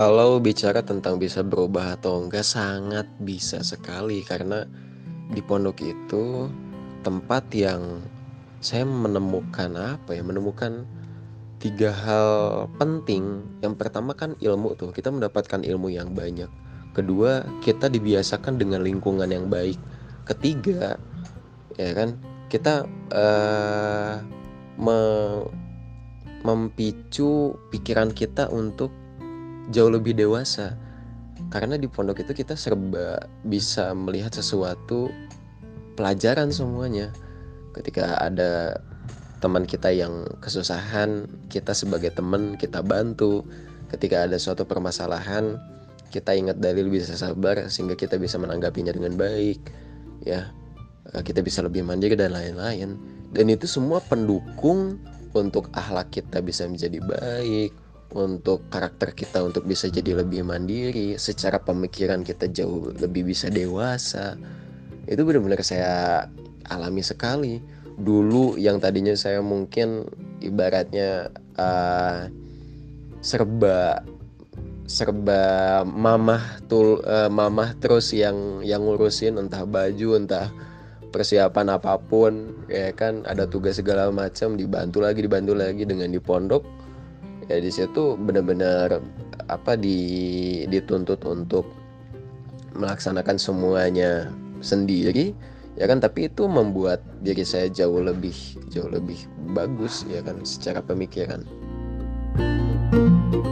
Kalau bicara tentang bisa berubah atau enggak sangat bisa sekali. Karena di pondok itu tempat yang saya menemukan apa ya menemukan tiga hal penting. Yang pertama kan ilmu tuh kita mendapatkan ilmu yang banyak. Kedua kita dibiasakan dengan lingkungan yang baik. Ketiga ya kan kita uh, me mempicu pikiran kita untuk jauh lebih dewasa. Karena di pondok itu kita serba bisa melihat sesuatu pelajaran semuanya. Ketika ada teman kita yang kesusahan kita sebagai teman kita bantu. Ketika ada suatu permasalahan kita ingat dalil bisa sabar sehingga kita bisa menanggapinya dengan baik ya. Kita bisa lebih mandiri dan lain-lain. Dan itu semua pendukung untuk akhlak kita bisa menjadi baik untuk karakter kita untuk bisa jadi lebih mandiri secara pemikiran kita jauh lebih bisa dewasa. Itu benar-benar saya alami sekali. Dulu yang tadinya saya mungkin ibaratnya uh, serba serba mamah tul uh, mamah terus yang yang ngurusin entah baju entah persiapan apa pun ya kan ada tugas segala macam dibantu lagi dibantu lagi dengan di pondok ya di situ benar-benar apa di dituntut untuk melaksanakan semuanya sendiri ya kan? Tapi itu membuat diri saya jauh lebih jauh lebih bagus ya kan? Secara pemikiran. thank you